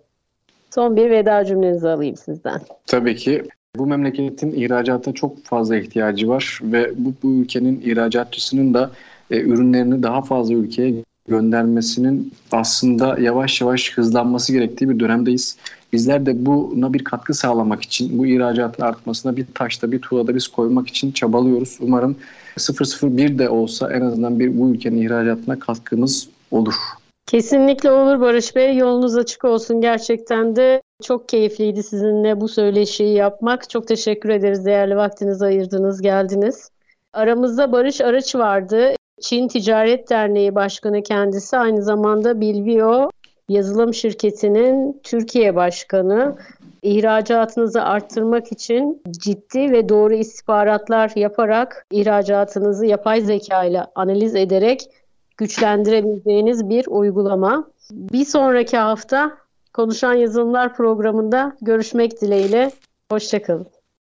B: Son bir veda cümlenizi alayım sizden.
C: Tabii ki. Bu memleketin ihracata çok fazla ihtiyacı var ve bu, bu ülkenin ihracatçısının da e, ürünlerini daha fazla ülkeye göndermesinin aslında yavaş yavaş hızlanması gerektiği bir dönemdeyiz. Bizler de buna bir katkı sağlamak için, bu ihracatın artmasına bir taşta, bir tuğlada biz koymak için çabalıyoruz. Umarım 001 de olsa en azından bir bu ülkenin ihracatına katkımız olur.
B: Kesinlikle olur Barış Bey. Yolunuz açık olsun. Gerçekten de çok keyifliydi sizinle bu söyleşiyi yapmak. Çok teşekkür ederiz. Değerli vaktinizi ayırdınız, geldiniz. Aramızda Barış Arıç vardı. Çin Ticaret Derneği Başkanı kendisi. Aynı zamanda Bilvio yazılım şirketinin Türkiye Başkanı. İhracatınızı arttırmak için ciddi ve doğru istihbaratlar yaparak ihracatınızı yapay zeka ile analiz ederek güçlendirebileceğiniz bir uygulama. Bir sonraki hafta Konuşan Yazılımlar programında görüşmek dileğiyle. Hoşçakalın.